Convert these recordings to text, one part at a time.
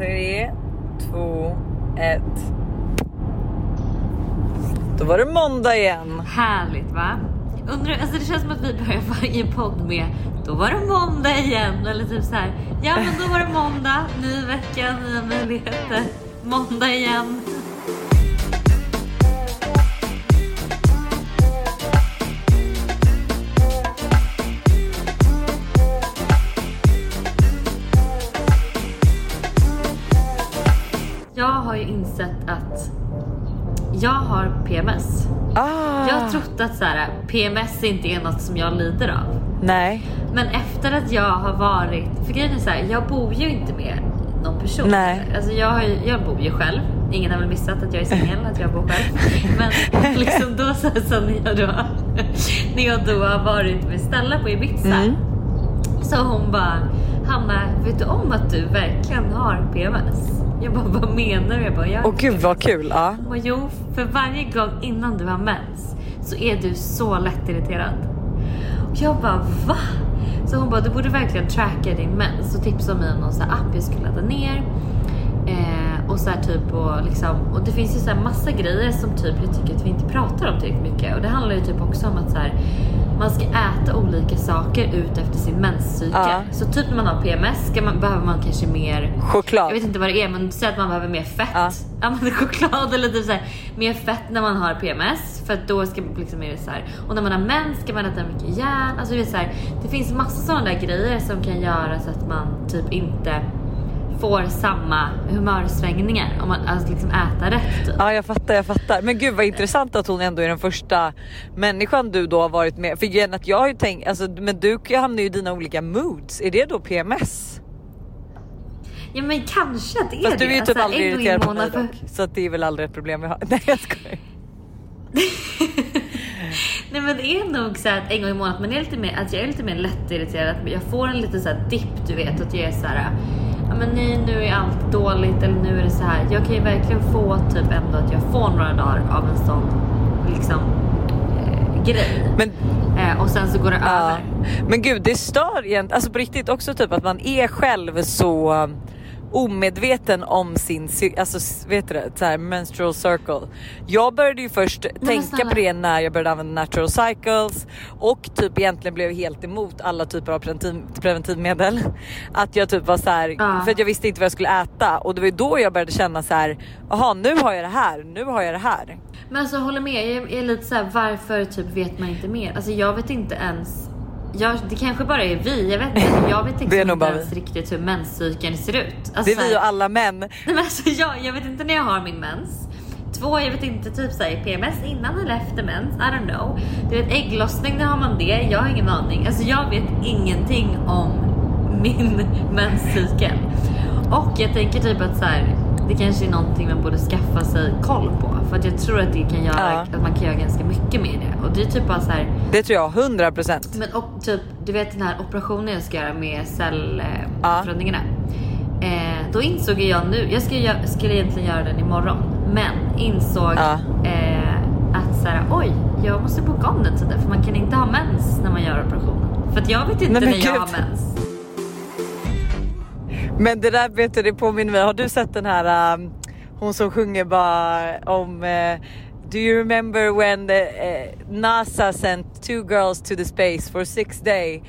Tre, två, ett. Då var det måndag igen. Härligt va? Undrar, alltså det känns som att vi börjar varje podd med då var det måndag igen eller typ så här. Ja men då var det måndag, ny vecka, nya möjligheter. Måndag igen. Insett att jag har PMS. Ah, Jag har trott att så här, PMS inte är något som jag lider av. Nej. Men efter att jag har varit, för grejen är så här, jag bor ju inte med någon person. Nej. Alltså jag, har, jag bor ju själv. Ingen har väl missat att jag är singel, att jag bor själv. Men liksom då så, här, så när, jag då, när jag då har varit med Stella på Ibiza. Mm. Så hon bara, Hanna vet du om att du verkligen har PMS? Jag bara, vad menar du? Jag bara, jag Åh gud vad kul. Ja. och jo, för varje gång innan du har mens så är du så lättirriterad. Och jag bara va? Så hon bara du borde verkligen tracka din mens och tipsa mig om någon så här app jag skulle ladda ner. Eh, och så typ och liksom och det finns ju så massa grejer som typ jag tycker att vi inte pratar om tillräckligt mycket och det handlar ju typ också om att så här man ska äta olika saker ut efter sin menscykel. Ja. Så typ när man har PMS ska man, behöver man kanske mer Choklad. jag vet inte vad det är men säg att man behöver mer fett. Ja. Ja. men choklad eller typ så här, mer fett när man har PMS för att då ska man liksom det så här. Och när man har mens ska man äta mycket järn. Alltså det, är så här, det finns massa sådana där grejer som kan göra så att man typ inte får samma humörsvängningar om man alltså liksom äter rätt. Typ. Ja jag fattar, jag fattar. Men gud vad intressant att hon ändå är den första människan du då har varit med. För grejen att jag har ju tänkt, alltså, men du hamnar ju i dina olika moods. Är det då PMS? Ja men kanske att det är Fast det. du är ju typ Alltså, aldrig irriterad på mig för- dock. Så att det är väl aldrig ett problem vi har. Nej jag skojar. Nej men det är nog så att en gång i månaden man är lite mer, att jag är lite mer lättirriterad. Jag får en liten så här dipp du vet. Att jag är så här. Ja men nej nu är allt dåligt eller nu är det så här. Jag kan ju verkligen få typ ändå att jag får några dagar av en sån liksom eh, grej. Men Eh, och sen så går det Ja. över. Men gud det stör egentligen, alltså på riktigt också typ att man är själv så omedveten om sin, alltså vet du det, så här menstrual circle. Jag började ju först men tänka på det när jag började använda natural cycles och typ egentligen blev helt emot alla typer av preventiv, preventivmedel. Att jag typ var så här, Ja. för att jag visste inte vad jag skulle äta och det var ju då jag började känna så här, jaha nu har jag det här, nu har jag det här. Men alltså håller med, jag är lite så här, varför typ vet man inte mer? Alltså jag vet inte ens. Jag, det kanske bara är vi, jag vet inte. Jag vet liksom inte ens riktigt hur menscykeln ser ut. Alltså, Det är vi och alla män. Nej, men alltså, jag, jag vet inte när jag har min mens. Två, jag vet inte typ såhär PMS innan eller efter mens. I don't know. Du vet ägglossning, när har man det? Jag har ingen aning. Alltså jag vet ingenting om min menscykel. Och jag tänker typ att så här, det kanske är någonting man borde skaffa sig koll på. För att jag tror att det kan göra, Ja. att man kan göra ganska mycket med det. Och det är typ bara så här, Det tror jag, 100%. men och typ, du vet den här operationen jag ska göra med Ja. cellförändringarna. Eh, då insåg jag nu, jag skulle, skulle egentligen göra den imorgon. Men insåg Ja. eh, att så här, oj, jag måste boka om den tiden. För man kan inte ha mens när man gör operationen. För att jag vet inte Nej, när jag har mens. Men det där vet du, det påminner mig. Har du sett den här um, hon som sjunger bara om uh, Do you remember when the, uh, NASA sent two girls to the space for six days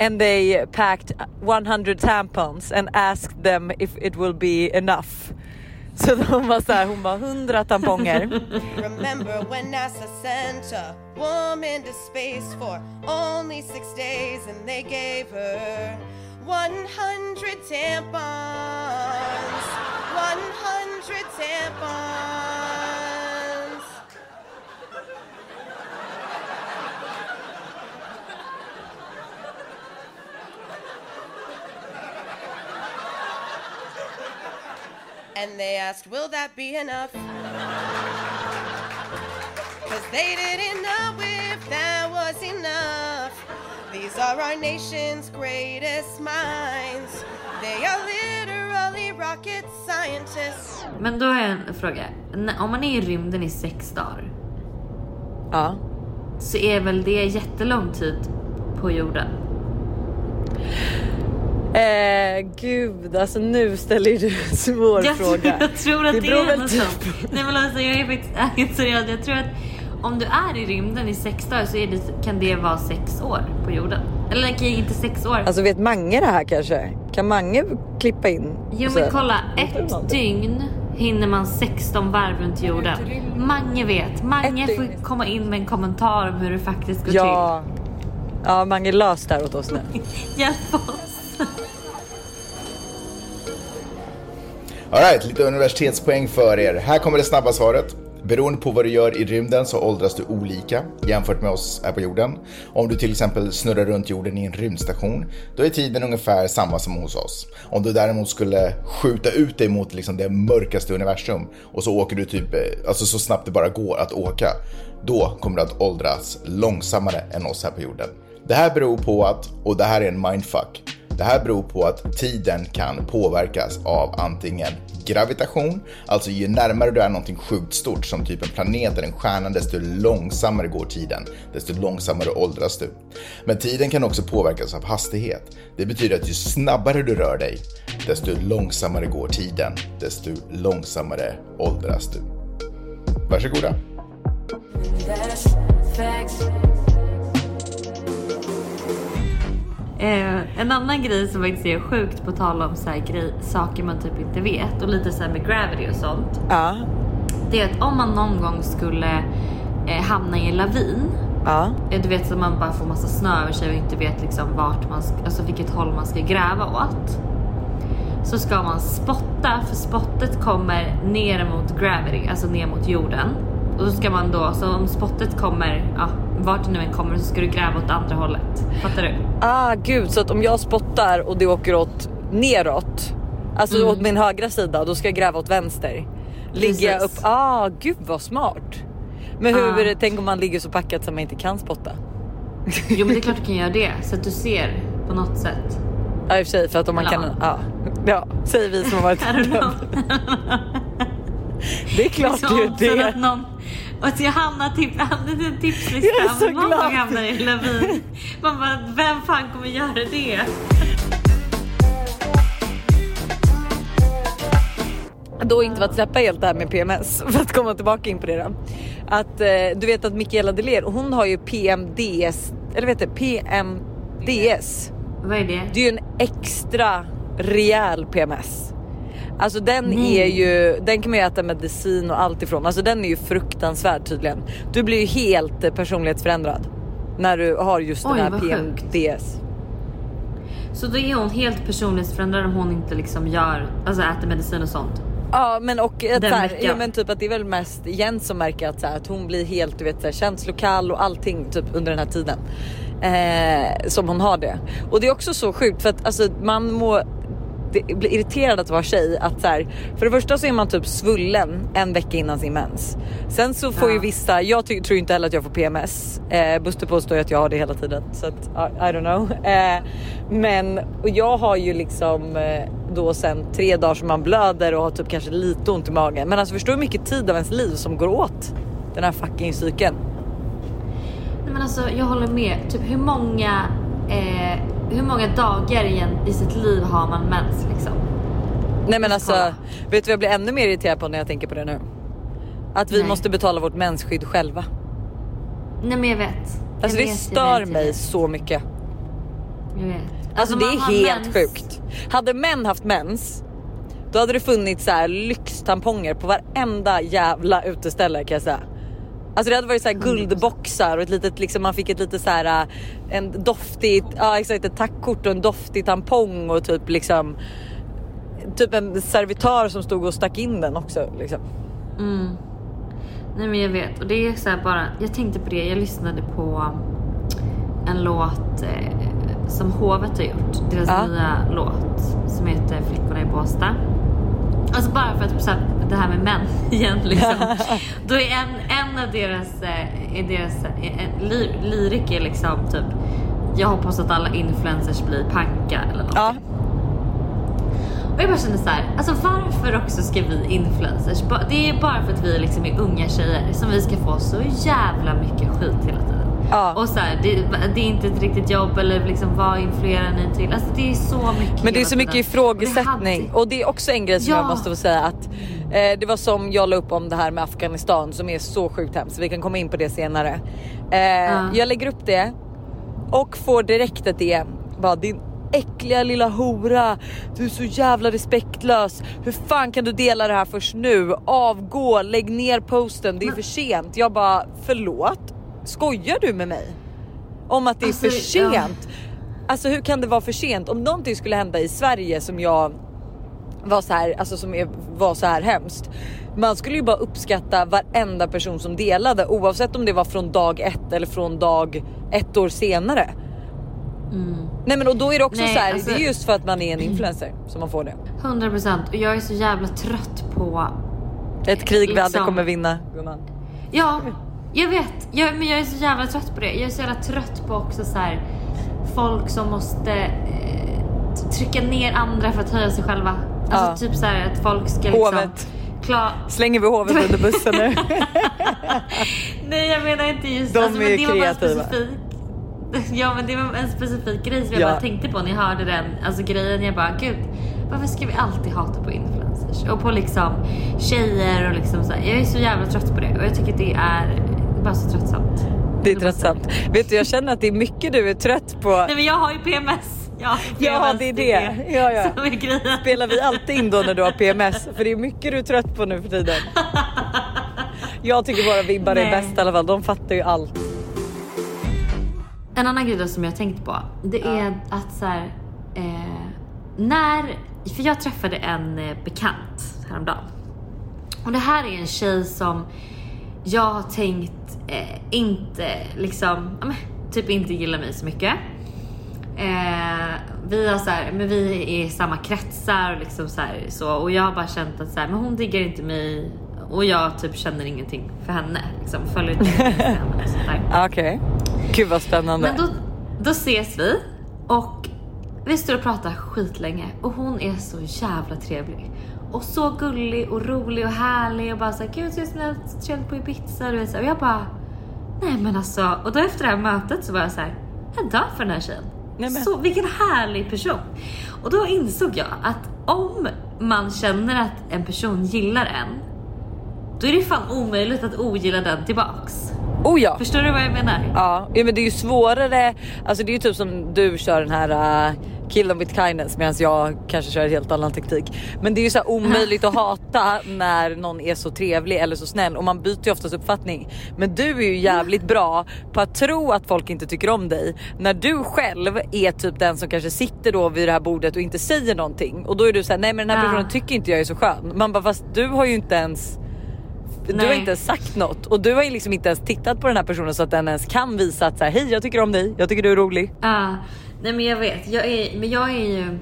and they packed 100 tampons and asked them if it will be enough. Så de var så här, hon bara 100 tamponger. Remember when NASA sent a woman to space for only six days and they gave her 100 tampons. 100 tampons. And they asked, Will that be enough? Cause they didn't know These are our nation's greatest minds. They are literally rocket scientists. Men då har jag en fråga. Om man är i rymden i sex dagar Ja. så är väl det jättelång tid på jorden? Eh, gud, alltså nu ställer du en svår Jag, fråga. tror- jag tror att det, beror är något typ- sånt. Nej men alltså jag är faktiskt ärligt seriös. Jag tror att om du är i rymden i sex dagar så är det, kan det vara sex år på jorden. Eller okej, inte sex år. Alltså vet Mange det här kanske? Kan Mange klippa in? jo men kolla, ett dygn hinner man 16 varv runt jorden. Mange vet. Mange Ett får dygn. komma in med en kommentar om hur det faktiskt går Ja. Ja, Mange lös där åt oss nu. till. Hjälp oss. Alright, lite universitetspoäng för er. Här kommer det snabba svaret. Beroende på vad du gör i rymden så åldras du olika jämfört med oss här på jorden. Om du till exempel snurrar runt jorden i en rymdstation, då är tiden ungefär samma som hos oss. Om du däremot skulle skjuta ut dig mot liksom det mörkaste universum och så åker du typ, eh, alltså så snabbt det bara går att åka, då kommer du att åldras långsammare än oss här på jorden. Det här beror på att, och det här är en mindfuck, det här beror på att tiden kan påverkas av antingen gravitation, alltså ju närmare du är någonting sjukt stort som typ en planet eller en stjärna, desto långsammare går tiden, desto långsammare åldras du. Men tiden kan också påverkas av hastighet. Det betyder att ju snabbare du rör dig, desto långsammare går tiden, desto långsammare åldras du. Varsågoda. Eh, en annan grej som faktiskt är sjukt på tal om så här grej, saker man typ inte vet och lite så här med gravity och sånt. Ja. Det är att om man någon gång skulle eh, hamna i en lavin. Ja. eh, Du vet så man bara får massa snö över sig och inte vet liksom vart man ska, alltså vilket håll man ska gräva åt. Så ska man spotta för spottet kommer ner mot gravity, alltså ner mot jorden. Och då ska man då, så om spottet kommer, ja vart det nu än kommer så ska du gräva åt andra hållet. Fattar du? Ah gud, så att om jag spottar och det åker åt neråt, alltså Mm. åt min högra sida, då ska jag gräva åt vänster. Ligger jag upp, ah gud vad smart. Men hur Ah. tänk om man ligger så packat som man inte kan spotta? Jo men det är klart du kan göra det så att du ser på något sätt. Ja i och för sig för att om man Eller kan, ja. ja. Säger vi som har varit I. Det är klart så det är det. att någon och att jag hamnar typ, i en tipslista Jag är så någon glad. gång hamnar i lavin. Man bara, vem fan kommer göra det? Då inte för att släppa helt det här med PMS för att komma tillbaka in på det då. Att eh, du vet att Mikaela Deler hon har ju PMDS eller vet du PMDS. Vad är det? Det är ju en extra rejäl PMS. Alltså den Nej. är ju, den kan man ju äta medicin och allt ifrån. Alltså den är ju fruktansvärd tydligen. Du blir ju helt eh, personlighetsförändrad när du har just Oj, den här. PMDS. Så då är hon helt personlighetsförändrad om hon inte liksom gör, alltså äter medicin och sånt. Ja men och att så här, ja, men typ att det är väl mest Jens som märker att, så här, att hon blir helt du vet, så här, känslokall och allting typ under den här tiden. Eh, som hon har det. Och det är också så sjukt för att alltså, man må det blir irriterad att vara tjej att så här, för det första så är man typ svullen en vecka innan sin mens. Sen så får Ja. ju vissa, jag ty- tror inte heller att jag får PMS. Eh, Buster påstår ju att jag har det hela tiden så att I, I don't know. Eh, men och jag har ju liksom eh, då sen tre dagar som man blöder och har typ kanske lite ont i magen. Men alltså förstår du hur mycket tid av ens liv som går åt den här fucking cykeln? Nej men alltså jag håller med. Typ hur många, eh, hur många dagar i, en, i sitt liv har man mens liksom? Nej men alltså, kolla. vet du vad jag blir ännu mer irriterad på när jag tänker på det nu? Att vi Nej. måste betala vårt mensskydd själva. Nej men jag vet. Jag Alltså det vet, jag stör vet, mig så mycket. Jag vet. Alltså, det man är helt mens. sjukt. Hade män haft mens, då hade det funnits så här lyxtamponger på varenda jävla uteställe kan jag säga. Alltså det hade varit så här 100%. guldboxar och ett litet liksom man fick ett lite så här äh, en doftig, ja exakt ett tackkort och en doftig tampong och typ liksom typ en servitör som stod och stack in den också liksom. Mm. Nej men jag vet och det är så bara, jag tänkte på det, jag lyssnade på en låt eh, som Hovet har gjort, deras Ja. nya låt som heter Flickorna i Båstad. Alltså bara för att så här, det här med män igen liksom. Då är en, en av deras, eh, är deras eh, en ly, lyriker liksom typ jag hoppas att alla influencers blir panka eller något. Ja, Och jag bara kände så här, alltså varför också ska vi influencers? Det är bara för att vi liksom är unga tjejer som vi ska få så jävla mycket skit hela tiden. Ja. Och så här, det, det är inte ett riktigt jobb eller liksom vad influerar ni till? Alltså det är så mycket Men det är så mycket ifrågasättning Och det hade- och det är också en grej som Ja. jag måste få säga att eh, det var som jag la upp om det här med Afghanistan som är så sjukt hemskt. Vi kan komma in på det senare. Eh, Jag lägger upp det och får direkt ett DM. Bara din äckliga lilla hora. Du är så jävla respektlös. Hur fan kan du dela det här först nu? Avgå, lägg ner posten. Det är för sent. Jag bara förlåt. Skojar du med mig? Om att det är Alltså, för ja. sent. Alltså hur kan det vara för sent? Om någonting skulle hända i Sverige som jag var så här, alltså som är, var så här hemskt. Man skulle ju bara uppskatta varenda person som delade oavsett om det var från dag ett eller från dag ett år senare. Nej men och då är det också Nej, så här, alltså- det är just för att man är en influencer som man får det. 100% och jag är så jävla trött på Ett krig vi aldrig Liksom. kommer vinna. gumman. Ja, jag vet. Jag, men jag är så jävla trött på det. Jag är så jävla trött på också så här folk som måste eh, trycka ner andra för att höja sig själva. Alltså Ja. typ så här att folk ska liksom... Hovet. Klar... Slänger vi hovet under bussen nu? Nej jag menar inte just De alltså, men är det var bara kreativa. specifik. Ja men det var en specifik grej som jag Ja. bara tänkte på när jag hörde den alltså grejen. Jag bara gud varför ska vi alltid hata på influencers och på liksom tjejer och liksom så här. Jag är så jävla trött på det och jag tycker att det är bara så tröttsamt. Det är tröttsamt. Vet du jag känner att det är mycket du är trött på. Nej men jag har ju PMS. Ja, PMS, det är det. Ja, ja. Som är grejen. Spelar vi alltid in då när du har PMS? För det är mycket du är trött på nu för tiden. Jag tycker bara vibbar är Nej. bäst i alla fall. De fattar ju allt. En annan grej då som jag har tänkt på, det är att så här, eh, när, för jag träffade en eh, bekant häromdagen. Och det här är en tjej som jag har tänkt eh, inte liksom, men, typ inte gillar mig så mycket. Eh, vi har så här, men vi är i samma kretsar och liksom så här, så och jag har bara känt att så här, men hon diggar inte mig och jag typ känner ingenting för henne liksom följer inte henne. Okej. Gud vad spännande. Men då, då ses vi och vi står och pratar skitlänge och hon är så jävla trevlig. Och så gullig och rolig och härlig och bara såhär gud så snällt trevligt på Ibiza du vet så. Och jag bara nej men alltså och då efter det här mötet så var jag så här jag dör för den här tjejen. Nej, men- Så vilken härlig person. Och då insåg jag att om man känner att en person gillar en då är det fan omöjligt att ogilla den tillbaks. Oh ja. Förstår du vad jag menar? Ja, ja men det är ju svårare. Alltså det är ju typ som du kör den här uh, kill them with kindness medan jag kanske kör en helt annan taktik. Men det är ju så omöjligt att hata när någon är så trevlig eller så snäll och man byter ju oftast uppfattning. Men du är ju jävligt bra på att tro att folk inte tycker om dig när du själv är typ den som kanske sitter då vid det här bordet och inte säger någonting och då är du såhär nej men den här personen tycker inte jag är så skön. Man bara fast du har ju inte ens du har Nej. inte ens sagt något och du har ju liksom inte ens tittat på den här personen så att den ens kan visa att så här, hej jag tycker om dig, jag tycker du är rolig. Ja, nej men jag vet. Jag är, men jag är ju...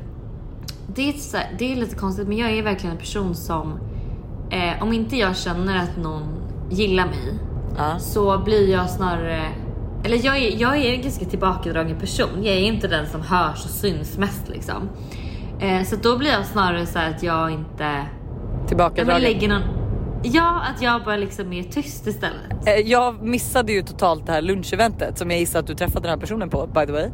Det är, så det är lite konstigt men jag är verkligen en person som... Eh, om inte jag känner att någon gillar mig Ja. så blir jag snarare... Eller jag är, jag är en ganska tillbakadragen person. Jag är inte den som hörs och syns mest liksom. Eh, så då blir jag snarare så här att jag inte... Jag Tillbakadragen. lägger någon... Ja, att jag bara liksom är tyst istället. Eh, Jag missade ju totalt det här luncheventet som jag gissar att du träffade den här personen på by the way.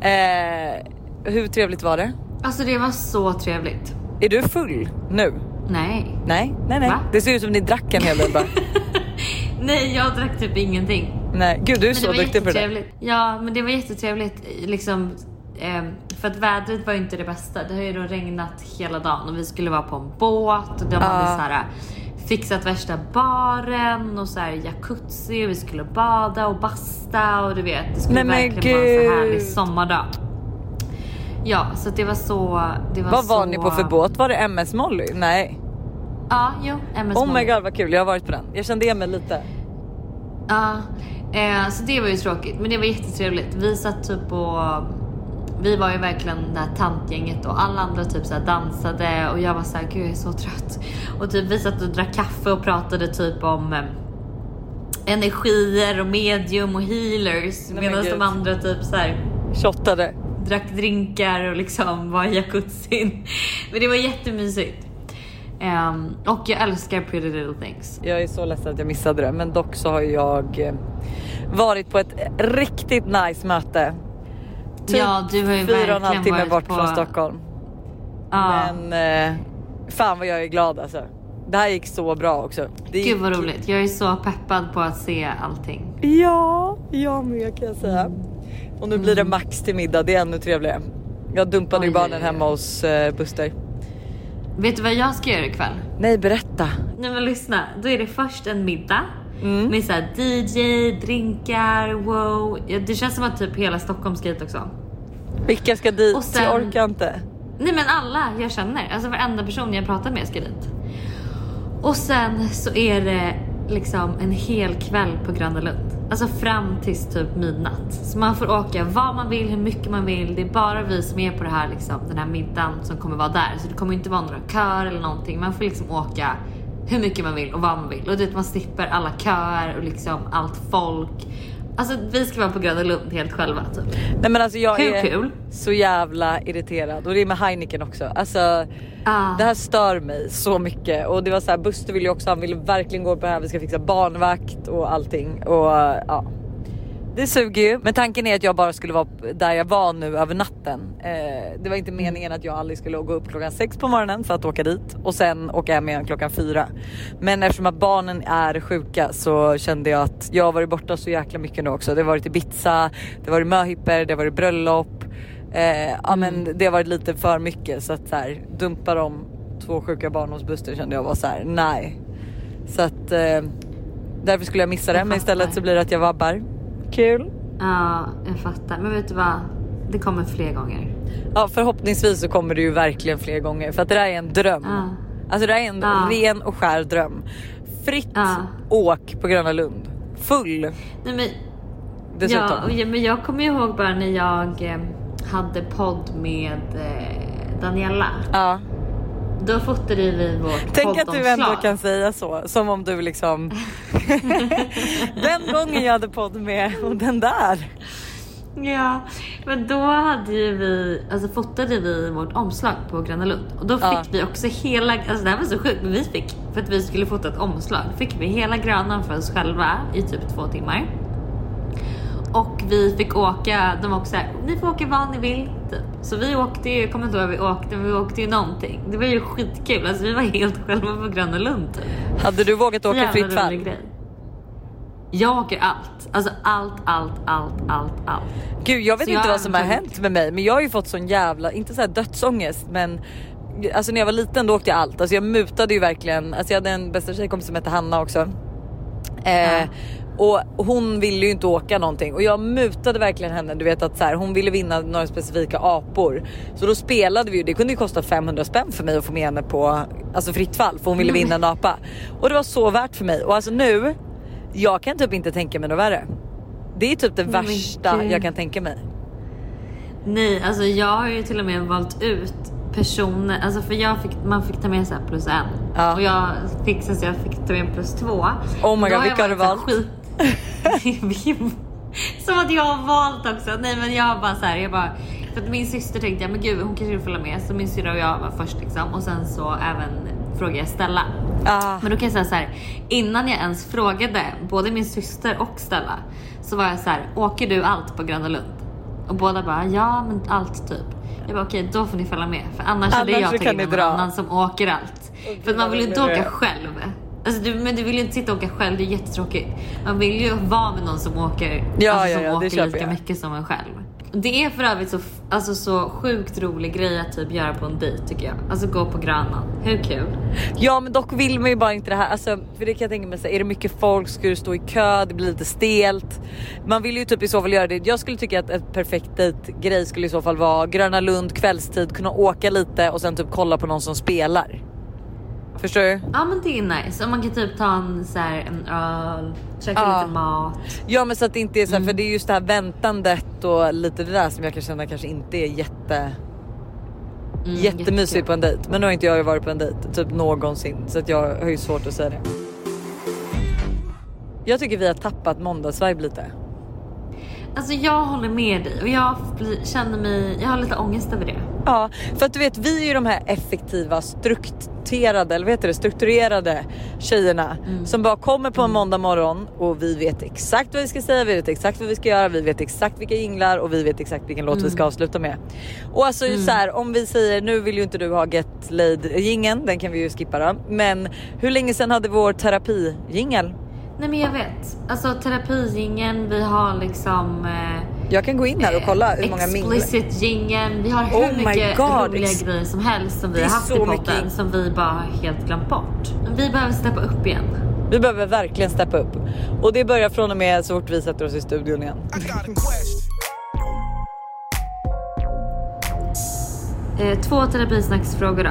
Eh, hur trevligt var det? Alltså det var så trevligt. Är du full nu? Nej. Nej, nej, nej. Va? Det ser ut som ni drack en hel del bara. Nej, jag drack typ ingenting. nej, gud du är Men så duktig på det. Ja, men det var jättetrevligt. Liksom, ehm, för att vädret var ju inte det bästa. Det har ju då regnat hela dagen och vi skulle vara på en båt och de hade så här, fixat värsta baren och så här jacuzzi och vi skulle bada och basta och du vet. Det skulle Nej, verkligen vara en så härlig sommardag. Ja, så det var så... Det var Vad var så... ni på för båt? Var det MS Molly? Nej. Ja, jo. MS Oh my Molly. god vad kul, jag har varit på den. Jag kände igen mig lite. Ja, eh, så det var ju tråkigt. Men det var jättetrevligt. Vi satt typ och... Vi var ju verkligen det här tantgänget och alla andra typ så dansade och jag var så här, gud jag är så trött. Och typ vi satt och drack kaffe och pratade typ om eh, energier och medium och healers. men Medan de andra typ så här Shottade. drack drinkar och liksom var i jacuzzin. Men det var jättemysigt. Ehm, och jag älskar Pretty Little Things. Jag är så ledsen att jag missade det men dock så har jag eh, varit på ett riktigt nice möte. Typ Ja, du har ju fyra och en halv timme bort på- från Stockholm. Ja. Men eh, fan vad jag är glad alltså. Det här gick så bra också. Det gick... Gud vad roligt. Jag är så peppad på att se allting. Ja, jag med kan jag säga. Och nu blir det Max till middag, det är ännu trevligare. Jag dumpade ju Mm. Barnen hemma hos eh, Buster. Vet du vad jag ska göra ikväll? Nej berätta. Nej men lyssna, då är det först en middag Mm. med så här DJ, drinkar, wow. Det känns som att typ hela Stockholm ska hit också. Vilka ska dit? Och sen- Jag orkar inte. Nej men alla jag känner, alltså varenda person jag pratat med ska dit. Och sen så är det liksom en hel kväll på Gröna Lund. Alltså fram tills typ midnatt. Så man får åka vad man vill, hur mycket man vill. Det är bara vi som är på det här, liksom, den här middagen som kommer vara där. Så det kommer inte vara några kör eller någonting. Man får liksom åka hur mycket man vill och vad man vill. Och du vet, man slipper alla köer och liksom allt folk. Alltså vi ska vara på Gröna Lund helt själva typ. Nej men alltså jag Hur är kul? så jävla irriterad och det är med Heineken också. Alltså Ah. det här stör mig så mycket och det var så här Buster ville ju också, han ville verkligen gå på det här, vi ska fixa barnvakt och allting och ja. Det suger ju, men tanken är att jag bara skulle vara där jag var nu över natten. Eh, det var inte meningen att jag aldrig skulle gå upp klockan sex på morgonen för att åka dit och sen åka hem igen klockan fyra. Men eftersom att barnen är sjuka så kände jag att jag har varit borta så jäkla mycket nu också. Det har varit Ibiza, det har varit möhippor, det har varit bröllop. Eh, ja men det har varit lite för mycket så att så här, dumpa de två sjuka barn hos Buster kände jag var så här: nej. Så att eh, därför skulle jag missa det men istället så blir det att jag vabbar. Kul. Ja, jag fattar. Men vet du vad? Det kommer fler gånger. Ja förhoppningsvis så kommer det ju verkligen fler gånger för att det där är en dröm. Ja. Alltså det där är en Ja. ren och skär dröm. Fritt Ja. åk på Gröna Lund. Full Nej, men, dessutom. ja, men jag kommer ihåg bara när jag eh, hade podd med eh, Daniela. Ja. Då fotade vi vårt Tänk att du ändå kan säga så. Som om du liksom... den gången jag hade podd med och den där. Ja, men då hade ju vi, alltså fotade vi vårt omslag på Gröna Lund och då fick Ja. vi också hela, alltså det här var så sjukt men vi fick, för att vi skulle fota ett omslag, fick vi hela Grönan för oss själva i typ två timmar. Och vi fick åka, de var också såhär, ni får åka vad ni vill. Typ. Så vi åkte ju, jag kommer inte ihåg vad vi åkte, men vi åkte ju någonting. Det var ju skitkul, alltså vi var helt själva på Gröna Lund. Typ. Hade du vågat åka Jävla fritt fall? grej. Jag åker allt, alltså allt, allt, allt, allt, allt. Gud jag vet Så jag inte har vad som har hänt med mig men jag har ju fått sån jävla, inte så här dödsångest men Alltså när jag var liten då åkte jag allt, alltså jag mutade ju verkligen, alltså jag hade en bästa tjejkompis som hette Hanna också. Eh, Ja. Och hon ville ju inte åka någonting och jag mutade verkligen henne. Du vet att så här, hon ville vinna några specifika apor. Så då spelade vi ju, det kunde ju kosta 500 spänn för mig att få med henne på alltså fritt fall för hon ville vinna en apa. Och det var så värt för mig och alltså nu, jag kan typ inte tänka mig något värre. Det är typ det men värsta jag kan tänka mig. Nej, alltså jag har ju till och med valt ut personer, alltså för jag fick, man fick ta med sig plus en. Ja. Och jag fick så jag fick ta med plus två. Oh my god, vilka har du valt? Skit... Som att jag har valt också. Nej men jag har bara så här, jag bara, för att min syster tänkte jag men gud hon kanske vill följa med. Så min syrra och jag var först liksom. Och sen så även frågade jag Stella. Ah, Men då kan jag säga så här, innan jag ens frågade både min syster och Stella så var jag så här, åker du allt på Gröna Lund? Och båda bara, ja men allt typ. Jag bara okej, då får ni följa med för annars, hade Annars jag så kan tagit med någon annan som åker allt. för att man vill ju inte åka själv. Alltså du, men du vill ju inte sitta och åka själv, det är jättetråkigt. Man vill ju vara med någon som åker, Ja, alltså, ja, som ja, åker lika jag. mycket som en själv. Det är för övrigt så, alltså, så sjukt rolig grej att typ göra på en dejt tycker jag. Alltså gå på Grönan. Hur kul? Ja men dock vill man ju bara inte det här, alltså, för det kan jag tänka mig, så här, är det mycket folk ska du stå i kö, det blir lite stelt. Man vill ju typ i så fall göra det. Jag skulle tycka att ett perfekt grej skulle i så fall vara Gröna Lund kvällstid, kunna åka lite och sen typ kolla på någon som spelar. Förstår du? Ja men det är nice. Och man kan typ ta en, så här, en öl, käka Ja. lite mat. Ja men så att det inte är så här, Mm. för det är just det här väntandet och lite det där som jag kan känna kanske inte är jätte Mm, jättemysigt jättekul. på en dejt. Men nu har inte jag varit på en dejt typ någonsin så att jag har ju svårt att säga det. Jag tycker vi har tappat måndagsvibe lite. Alltså jag håller med dig och jag känner mig, jag har lite ångest över det. Ja, för att du vet vi är ju de här effektiva, strukturerade, eller vad heter det, strukturerade tjejerna Mm. som bara kommer på en måndag morgon och vi vet exakt vad vi ska säga, vi vet exakt vad vi ska göra, vi vet exakt vilka jinglar och vi vet exakt vilken låt vi Mm. ska avsluta med. Och alltså så här, om vi säger nu vill ju inte du ha Get Laid jingeln, den kan vi ju skippa då. Men hur länge sedan hade vår terapi jingel? Nej men jag vet. Alltså terapijingeln, vi har liksom eh, Jag kan gå in här och kolla hur många minglar. explicit jingeln. Vi har hur Oh my mycket God, roliga ex- grejer som helst som vi har haft i så podden mycket- som vi bara har helt glömt bort. Vi behöver steppa upp igen. Vi behöver verkligen steppa upp och det börjar från och med så fort vi sätter oss i studion igen. Eh, två terapisnacksfrågor då.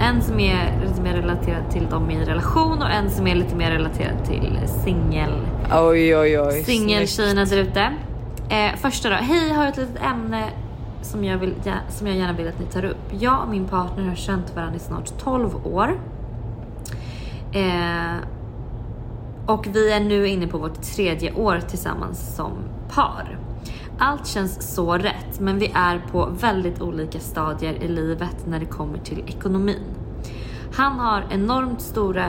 En som är lite mer relaterad till dem i relation och en som är lite mer relaterad till singel Oj oj oj. Singeltjejerna där ute. Eh, första då. Hej, har ett litet ämne som jag, vill, som jag gärna vill att ni tar upp. Jag och min partner har känt varandra i snart 12 år. Eh, och vi är nu inne på vårt tredje år tillsammans som par. Allt känns så rätt, men vi är på väldigt olika stadier i livet när det kommer till ekonomin. Han har enormt stora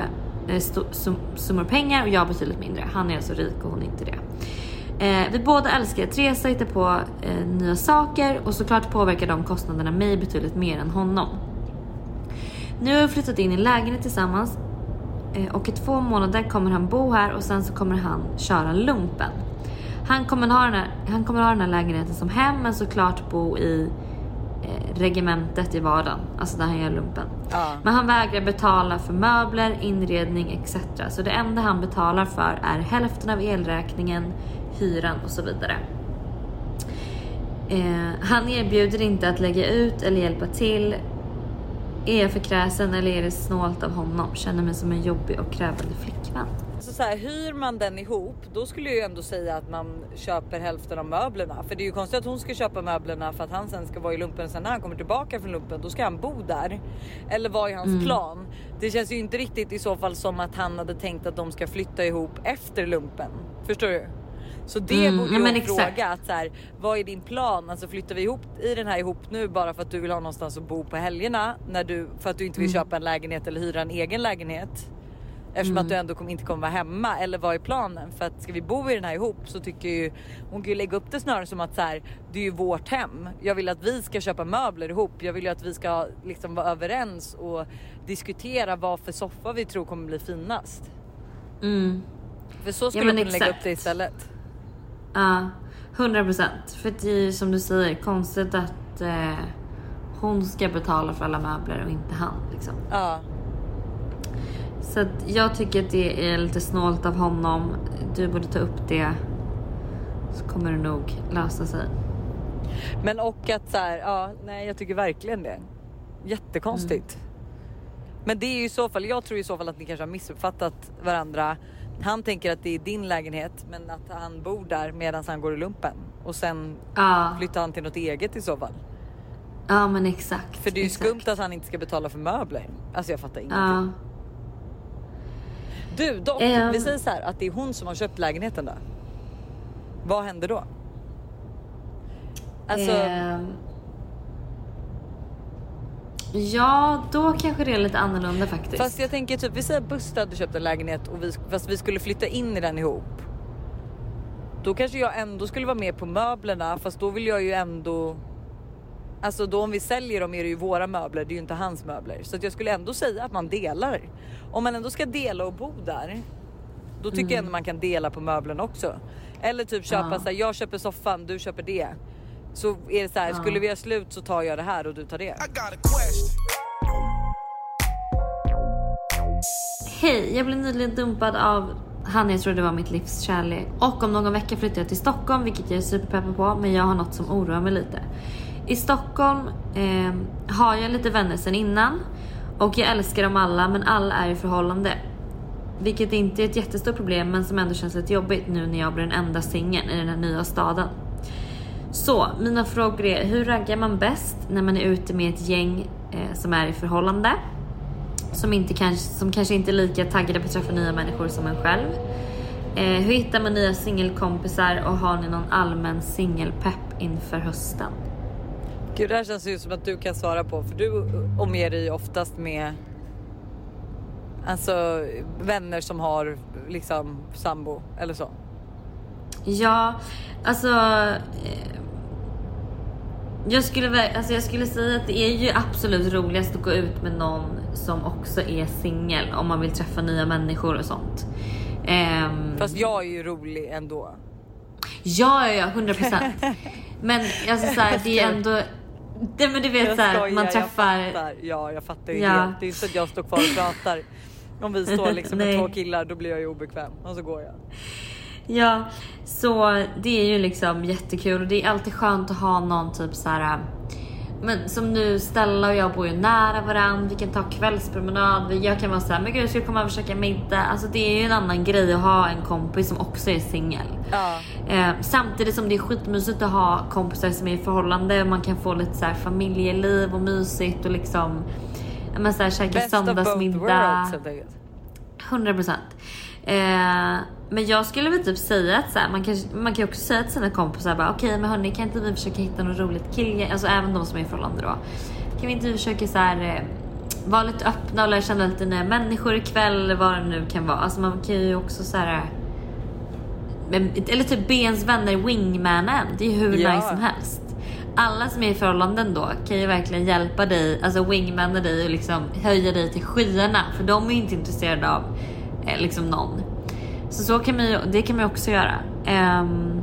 eh, sum- summor pengar och jag betydligt mindre. Han är alltså rik och hon är inte det. Eh, vi båda älskar att resa, hitta på eh, nya saker och såklart påverkar de kostnaderna mig betydligt mer än honom. Nu har vi flyttat in i en lägenhet tillsammans eh, och i två månader kommer han bo här och sen så kommer han köra lumpen. Han kommer ha den här, han kommer ha den här lägenheten som hem men såklart bo i eh, regementet i vardagen, alltså där han gör lumpen. Ja. Men han vägrar betala för möbler, inredning etc. Så det enda han betalar för är hälften av elräkningen, hyran och så vidare. Eh, han erbjuder inte att lägga ut eller hjälpa till. Är jag för kräsen eller är det snålt av honom? Känner mig som en jobbig och krävande flickvän. Så, så här, hyr man den ihop, då skulle jag ju ändå säga att man köper hälften av möblerna. För det är ju konstigt att hon ska köpa möblerna för att han sen ska vara i lumpen. Sen när han kommer tillbaka från lumpen, då ska han bo där. Eller vad är hans Mm. plan? Det känns ju inte riktigt i så fall som att han hade tänkt att de ska flytta ihop efter lumpen. Förstår du? Så det Mm, borde hon fråga att så här, vad är din plan? Alltså flyttar vi ihop i den här ihop nu bara för att du vill ha någonstans att bo på helgerna när du för att du inte vill Mm. köpa en lägenhet eller hyra en egen lägenhet? Eftersom Mm. att du ändå kommer, inte kommer vara hemma eller vad är planen? För att ska vi bo i den här ihop så tycker ju hon kan ju lägga upp det snarare som att så här, det är ju vårt hem. Jag vill att vi ska köpa möbler ihop. Jag vill ju att vi ska liksom vara överens och diskutera vad för soffa vi tror kommer bli finast. Mm. För så skulle jag kunna lägga upp det istället. Ja, 100 procent. För det är ju som du säger konstigt att eh, hon ska betala för alla möbler och inte han. Liksom. Ja. Så jag tycker att det är lite snålt av honom. Du borde ta upp det. Så kommer det nog lösa sig. Men och att så här, ja, nej jag tycker verkligen det. Jättekonstigt. Men det är ju i så fall, jag tror i så fall att ni kanske har missuppfattat varandra. Han tänker att det är din lägenhet men att han bor där medan han går i lumpen. Och sen Ja, flyttar han till något eget i så fall. ja men exakt. För det är ju exakt. skumt att han inte ska betala för möbler. Alltså jag fattar ingenting. Ja. Du dock, Ehm. vi säger så här att det är hon som har köpt lägenheten då. Vad händer då? Alltså, Ehm. Ja, då kanske det är lite annorlunda faktiskt. Fast jag tänker typ, vi säger Buster hade köpt en lägenhet och vi, fast vi skulle flytta in i den ihop. Då kanske jag ändå skulle vara med på möblerna fast då vill jag ju ändå Alltså då om vi säljer dem är det ju våra möbler, det är ju inte hans möbler. Så att jag skulle ändå säga att man delar. Om man ändå ska dela och bo där. Då tycker jag ändå man kan dela på möblerna också. Eller typ köpa Ja. så här, jag köper soffan, du köper det. Så är det så här, skulle vi ha slut så tar jag det här och du tar det. Hej, jag blev nyligen dumpad av han jag trodde var mitt livs kärlek. Och om någon vecka flyttar jag till Stockholm, vilket jag är superpeppad på. Men jag har något som oroar mig lite. I Stockholm eh, har jag lite vänner sen innan. Och jag älskar dem alla, men alla är i förhållande. Vilket inte är ett jättestort problem, men som ändå känns lite jobbigt nu när jag blir den enda singeln i den här nya staden. Så mina frågor är, hur raggar man bäst när man är ute med ett gäng eh, som är i förhållande? som, inte kanske, som kanske inte är lika taggade på att träffa nya människor som en själv. Eh, hur hittar man nya singelkompisar och har ni någon allmän singelpepp inför hösten? Gud, det här känns ju som att du kan svara på för du omger dig oftast med alltså vänner som har liksom sambo eller så. Ja, alltså. eh, Jag skulle, alltså jag skulle säga att det är ju absolut roligast att gå ut med någon som också är singel om man vill träffa nya människor och sånt. Ehm, Fast jag är ju rolig ändå. Ja, ja, ja, 100 procent. Men alltså så här, det är ändå... Det, men du vet Jag så här, skojar, man jag träffar... fattar. Ja, jag fattar ju Ja. helt. Det är inte så att jag står kvar och pratar. Om vi står liksom med två killar då blir jag ju obekväm och så går jag. Ja, så det är ju liksom jättekul och det är alltid skönt att ha någon typ så här. Men som nu Stella och jag bor ju nära varandra. Vi kan ta kvällspromenad. Jag kan vara så här, men gud ska vi komma och käka middag? Alltså det är ju en annan grej att ha en kompis som också är singel. Ja. Eh, samtidigt som det är skitmysigt att ha kompisar som är i förhållande. Man kan få lite så här familjeliv och mysigt och liksom men så här, käka Best of both söndagsmiddag. worlds helt enkelt. 100 procent. Eh, men jag skulle väl typ säga att så här, man, kan, man kan också säga till sina kompisar bara okej men hörni kan inte vi försöka hitta något roligt killgäng, alltså även de som är i förhållande då. Kan vi inte försöka så här eh, vara lite öppna och lära känna lite nya människor ikväll eller vad det nu kan vara. Alltså man kan ju också så här. eller typ be ens vänner wingmanen, det är ju hur Ja. nice som helst. Alla som är i förhållanden då kan ju verkligen hjälpa dig, alltså wingmana dig och liksom höja dig till skyarna. För de är ju inte intresserade av eh, liksom någon. Så, så kan man ju, det kan man ju också göra. Ehm,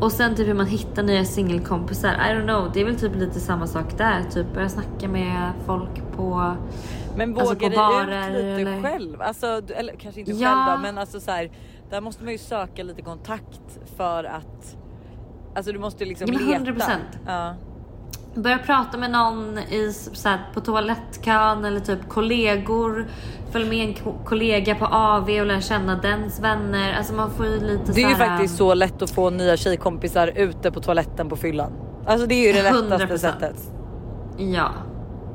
och sen typ hur man hittar nya singelkompisar. I don't know, det är väl typ lite samma sak där. Typ börja snacka med folk på... Men Alltså vågar på du barer ut lite eller- själv? Alltså, eller kanske inte Ja. själv då, men alltså så här, där måste man ju söka lite kontakt för att Alltså du måste ju liksom Ja, men leta. 100%. Ja. Börja prata med någon i, så här, på toalettkön eller typ kollegor. Följ med en ko- kollega på AV och lär känna dens vänner. Alltså man får ju lite Det är ju här, faktiskt så lätt att få nya tjejkompisar ute på toaletten på fyllan. Alltså det är ju det lättaste 100%. sättet. Ja.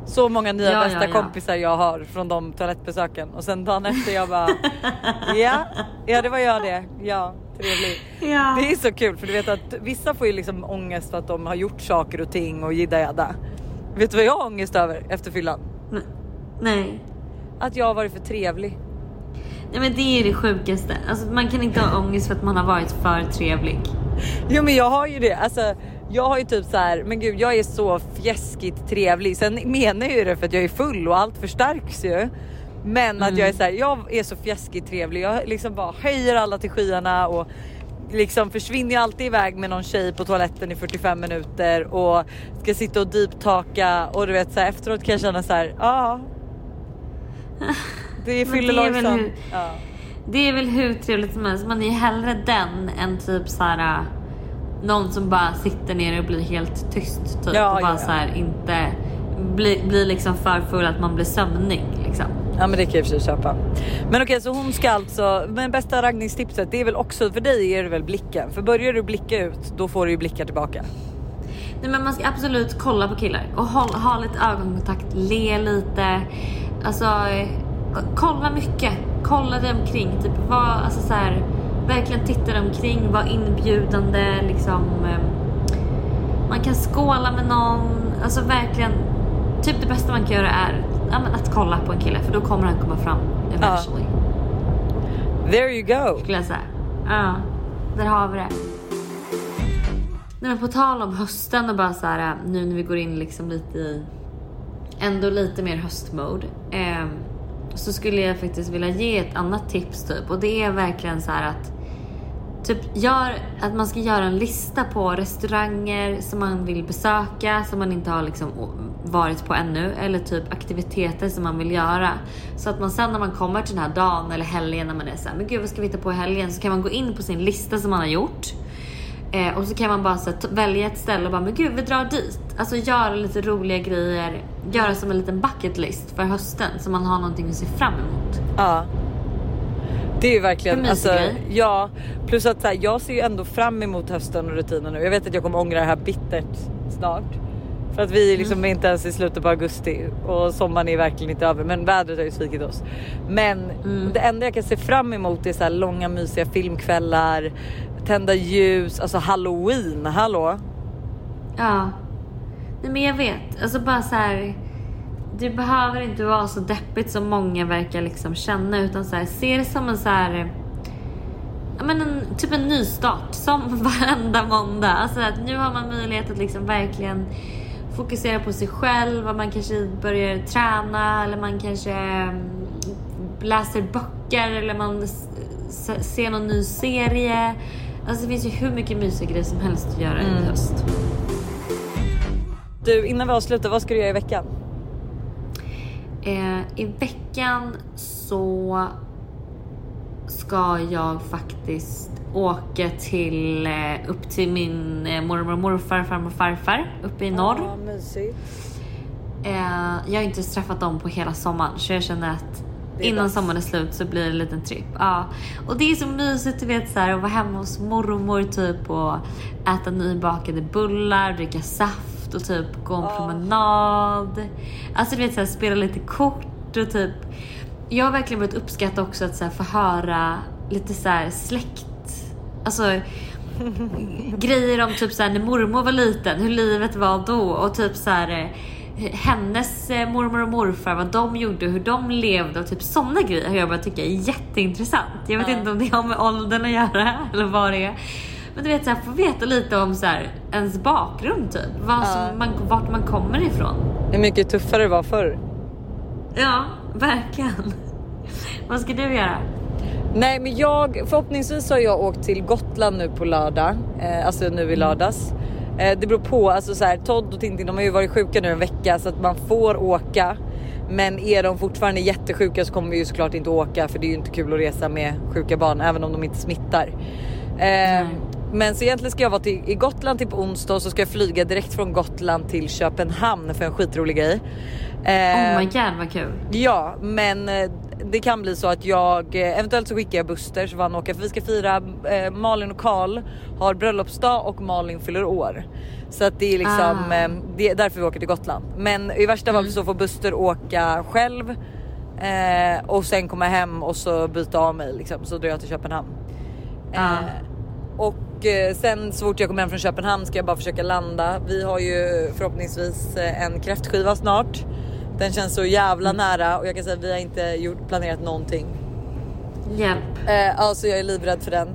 Så många nya Ja, bästa ja, ja. kompisar jag har från de toalettbesöken och sen dagen efter jag bara ja, ja det var jag det. Ja, trevlig. Ja. Det är så kul för du vet att vissa får ju liksom ångest för att de har gjort saker och ting och jidda jadda. Vet du vad jag har ångest över efter fyllan? Nej. Att jag har varit för trevlig. Nej men det är det sjukaste. Alltså man kan inte ha ångest för att man har varit för trevlig. Jo men jag har ju det. Alltså, jag har ju typ så här, men gud jag är så fjäskigt trevlig. Sen menar jag ju det för att jag är full och allt förstärks ju. Men att jag är så här, jag är så fjäskigt trevlig. Jag liksom bara höjer alla till skyarna och liksom försvinner ju alltid iväg med någon tjej på toaletten i 45 minuter och ska sitta och deeptaka och du vet så här, efteråt kan jag känna så här, ja. Det är det hur- Ja. Det är väl hur trevligt som helst. Man är hellre den än typ så här. Någon som bara sitter ner och blir helt tyst typ. Ja, och bara ja, ja. så här inte blir, blir liksom för full att man blir sömnig liksom. Ja men det kan jag i och för sig köpa. Men okej så hon ska alltså, men bästa raggningstipset det är väl också för dig är det väl blicken. För börjar du blicka ut då får du ju blickar tillbaka. Nej men man ska absolut kolla på killar och håll, ha lite ögonkontakt, le lite. Alltså eh, kolla mycket. Kolla dig omkring. Typ var, alltså så här, verkligen titta omkring, var inbjudande liksom. eh, Man kan skåla med någon. Alltså verkligen. Typ det bästa man kan göra är ja, att kolla på en kille för då kommer han komma fram eventually. There you go. Skulle jag säga. Ja, där har vi det. Nej, men på tal om hösten och bara så här nu när vi går in liksom lite i ändå lite mer höstmode. Eh, så skulle jag faktiskt vilja ge ett annat tips typ och det är verkligen så här att Typ gör att man ska göra en lista på restauranger som man vill besöka som man inte har liksom varit på ännu eller typ aktiviteter som man vill göra. Så att man sen när man kommer till den här dagen eller helgen när man är såhär, men gud vad ska vi hitta på i helgen? Så kan man gå in på sin lista som man har gjort. Eh, och så kan man bara så här, välja ett ställe och bara, men gud vi drar dit. Alltså göra lite roliga grejer. Göra som en liten bucket list för hösten så man har någonting att se fram emot. Ja. Det är ju verkligen alltså, ja plus att så här, jag ser ju ändå fram emot hösten och rutinen nu. Jag vet att jag kommer ångra det här bittert snart. För att vi liksom Mm. är inte ens i slutet på augusti och sommaren är verkligen inte över men vädret har ju svikit oss. Men Mm. det enda jag kan se fram emot är så här långa mysiga filmkvällar, tända ljus, alltså halloween, hallå? Ja. Nej men jag vet. Alltså bara så här. Det behöver inte vara så deppigt som många verkar liksom känna utan så här, se det som en så här. Ja men en, typ en nystart som varenda måndag. Alltså att nu har man möjlighet att liksom verkligen fokusera på sig själv och man kanske börjar träna eller man kanske mm, läser böcker eller man ser någon ny serie. Alltså det finns ju hur mycket mysiga grejer som helst att göra i höst. Du innan vi avslutar, vad ska du göra i veckan? Eh, I veckan så ska jag faktiskt åka till, eh, upp till min eh, mormor och morfar, farmor och farfar uppe i norr. Ja, mysigt. Eh, jag har inte träffat dem på hela sommaren så jag känner att innan dags. sommaren är slut så blir det en liten tripp. Ja. Och det är så mysigt du vet så här, att vara hemma hos mormor typ och äta nybakade bullar, dricka saft och typ gå en promenad. Alltså du vet så här, spela lite kort och typ. Jag har verkligen börjat uppskatta också att så här, få höra lite så här släkt. Alltså grejer om typ såhär när mormor var liten, hur livet var då och typ såhär eh, hennes eh, mormor och morfar, vad de gjorde, hur de levde och typ sådana grejer har jag börjat tycka är jätteintressant. Jag vet inte om det har med åldern att göra eller vad det är. Men du vet såhär, få veta lite om såhär, ens bakgrund typ. Vad som man, vart man kommer ifrån. Hur mycket tuffare det var förr. Ja, verkligen. vad ska du göra? Nej men jag, förhoppningsvis har jag åkt till Gotland nu på lördag. Eh, alltså nu i lördags. Eh, det beror på, alltså så här, Todd och Tintin de har ju varit sjuka nu en vecka så att man får åka. Men är de fortfarande jättesjuka så kommer vi ju såklart inte åka för det är ju inte kul att resa med sjuka barn även om de inte smittar. Eh, men så egentligen ska jag vara till, i Gotland till på onsdag och så ska jag flyga direkt från Gotland till Köpenhamn för en skitrolig grej. Oh my god vad kul. Ja, men eh, det kan bli så att jag eh, eventuellt så skickar jag Buster så får han åka för vi ska fira eh, Malin och Karl har bröllopsdag och Malin fyller år. Så att det är liksom Ah. eh, det är därför vi åker till Gotland. Men i värsta fall så får Buster åka själv eh, och sen komma hem och så byta av mig liksom så drar jag till Köpenhamn. Ah. Eh, och eh, sen så fort jag kommer hem från Köpenhamn ska jag bara försöka landa. Vi har ju förhoppningsvis eh, en kräftskiva snart. Den känns så jävla nära och jag kan säga att vi har inte gjort, planerat någonting. Hjälp. Eh, alltså jag är livrädd för den.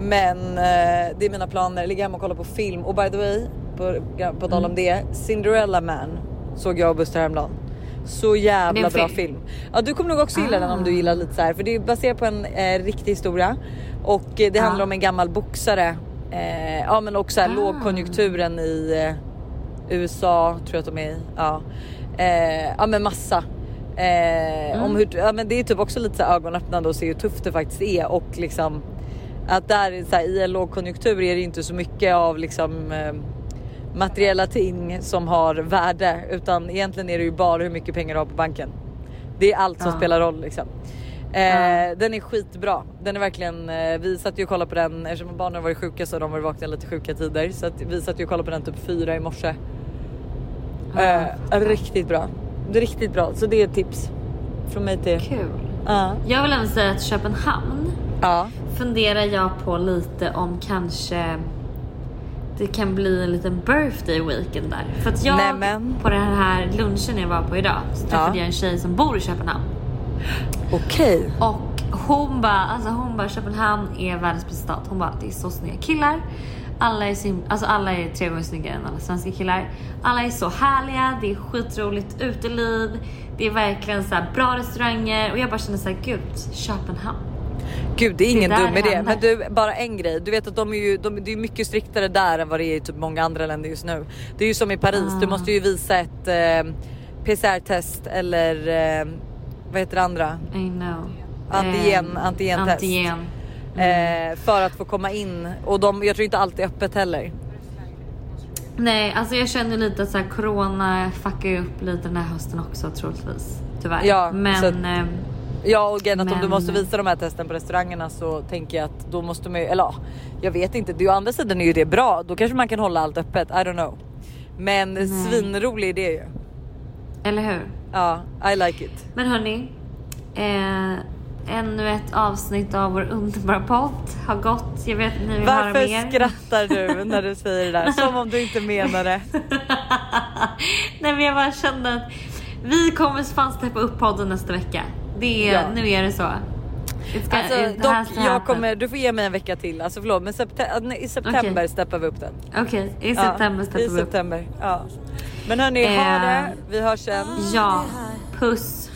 Men eh, det är mina planer. Ligga hemma och kolla på film. Och by the way, på, på tal om det. Cinderella Man såg jag och Buster häromdagen. Så jävla bra film. film. Ja du kommer nog också gilla den om du gillar lite så här. För det är baserat på en eh, riktig historia. Och eh, det handlar om en gammal boxare. Eh, ja men också här, lågkonjunkturen i eh, USA tror jag att de är i. Ja, eh, ja men massa. Eh, om hur, ja, men det är typ också lite så här ögonöppnande att se hur tufft det faktiskt är och liksom att där så här, i en lågkonjunktur är det inte så mycket av liksom eh, materiella ting som har värde utan egentligen är det ju bara hur mycket pengar du har på banken. Det är allt som Ja. spelar roll liksom. Eh, Den är skitbra. Den är verkligen, eh, vi satt ju och kollade på den eftersom barnen har varit sjuka så har de varit vakna lite sjuka tider så att vi satt ju och kollade på den typ fyra i morse. Eh, riktigt bra. Riktigt bra så det är ett tips från mig till. Kul. Ja. Jag vill även säga att Köpenhamn Ja. funderar jag på lite om kanske det kan bli en liten birthday weekend där. För att jag Nämen. på den här lunchen jag var på idag så träffade Ja. jag en tjej som bor i Köpenhamn. Okej. Och hon bara, alltså hon bara Köpenhamn är världens bästa stad. Hon bara det är så snygga killar. Alla är, sim- alltså alla är tre gånger snyggare än alla svenska killar. Alla är så härliga, det är skitroligt uteliv. Det är verkligen så här bra restauranger och jag bara känner så här, gud Köpenhamn. Gud det är ingen dum det idé. Men du bara en grej. Du vet att de är ju de, det är mycket striktare där än vad det är i typ många andra länder just nu. Det är ju som i Paris. Ah. Du måste ju visa ett eh, PCR-test eller eh, vad heter det andra? I know. Antigen- Eh, antigentest. Antigen. Eh, för att få komma in och de, jag tror inte alltid är öppet heller. Nej, alltså jag känner lite att så här, corona fuckar ju upp lite den här hösten också troligtvis. Tyvärr. Ja, men så att- ehm, Ja och igen att om du Men- måste visa de här testen på restaurangerna så tänker jag att då måste man ju, eller ja, jag vet inte. Det å andra sidan är ju det bra. Då kanske man kan hålla allt öppet. I don't know. Men svinrolig idé ju. eller hur? Ja, I like it. Men hörni, eh, ännu ett avsnitt av vår underbara podd har gått. Jag vet att ni Varför höra mer. skrattar du när du säger det där? Som om du inte menar det. Nej men jag bara kände att vi kommer fan steppa upp podden nästa vecka. Det är, ja. Nu är det så. It's alltså, dock, jag kommer, du får ge mig en vecka till. Alltså förlåt men septem äh, i september okay. steppar vi upp den. Okej, okay. i september ja, steppar vi upp. I september, ja. Men hörni, eh, ha det. Vi hörs sen. Ja, puss.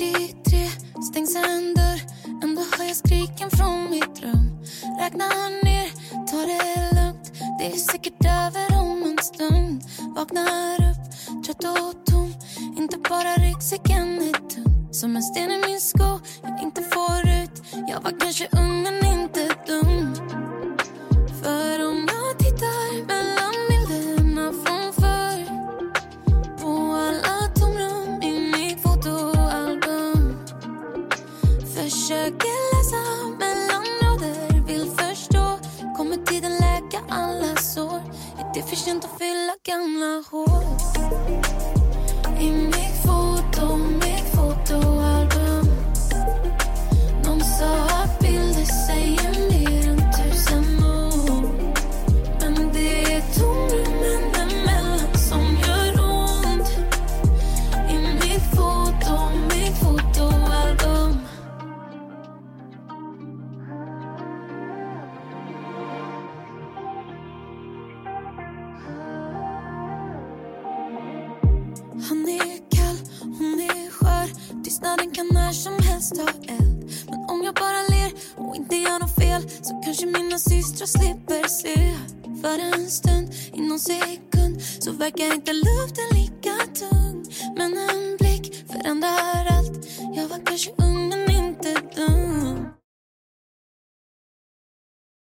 43 stängs en dörr. Ändå hör jag skriken från mitt rum. Räknar ner, tar det lugnt. Det är säkert över om en stund. Vaknar upp, trött och tom. Inte bara ryggsäcken är tung Som en sten i min sko jag inte får ut. Jag var kanske ung men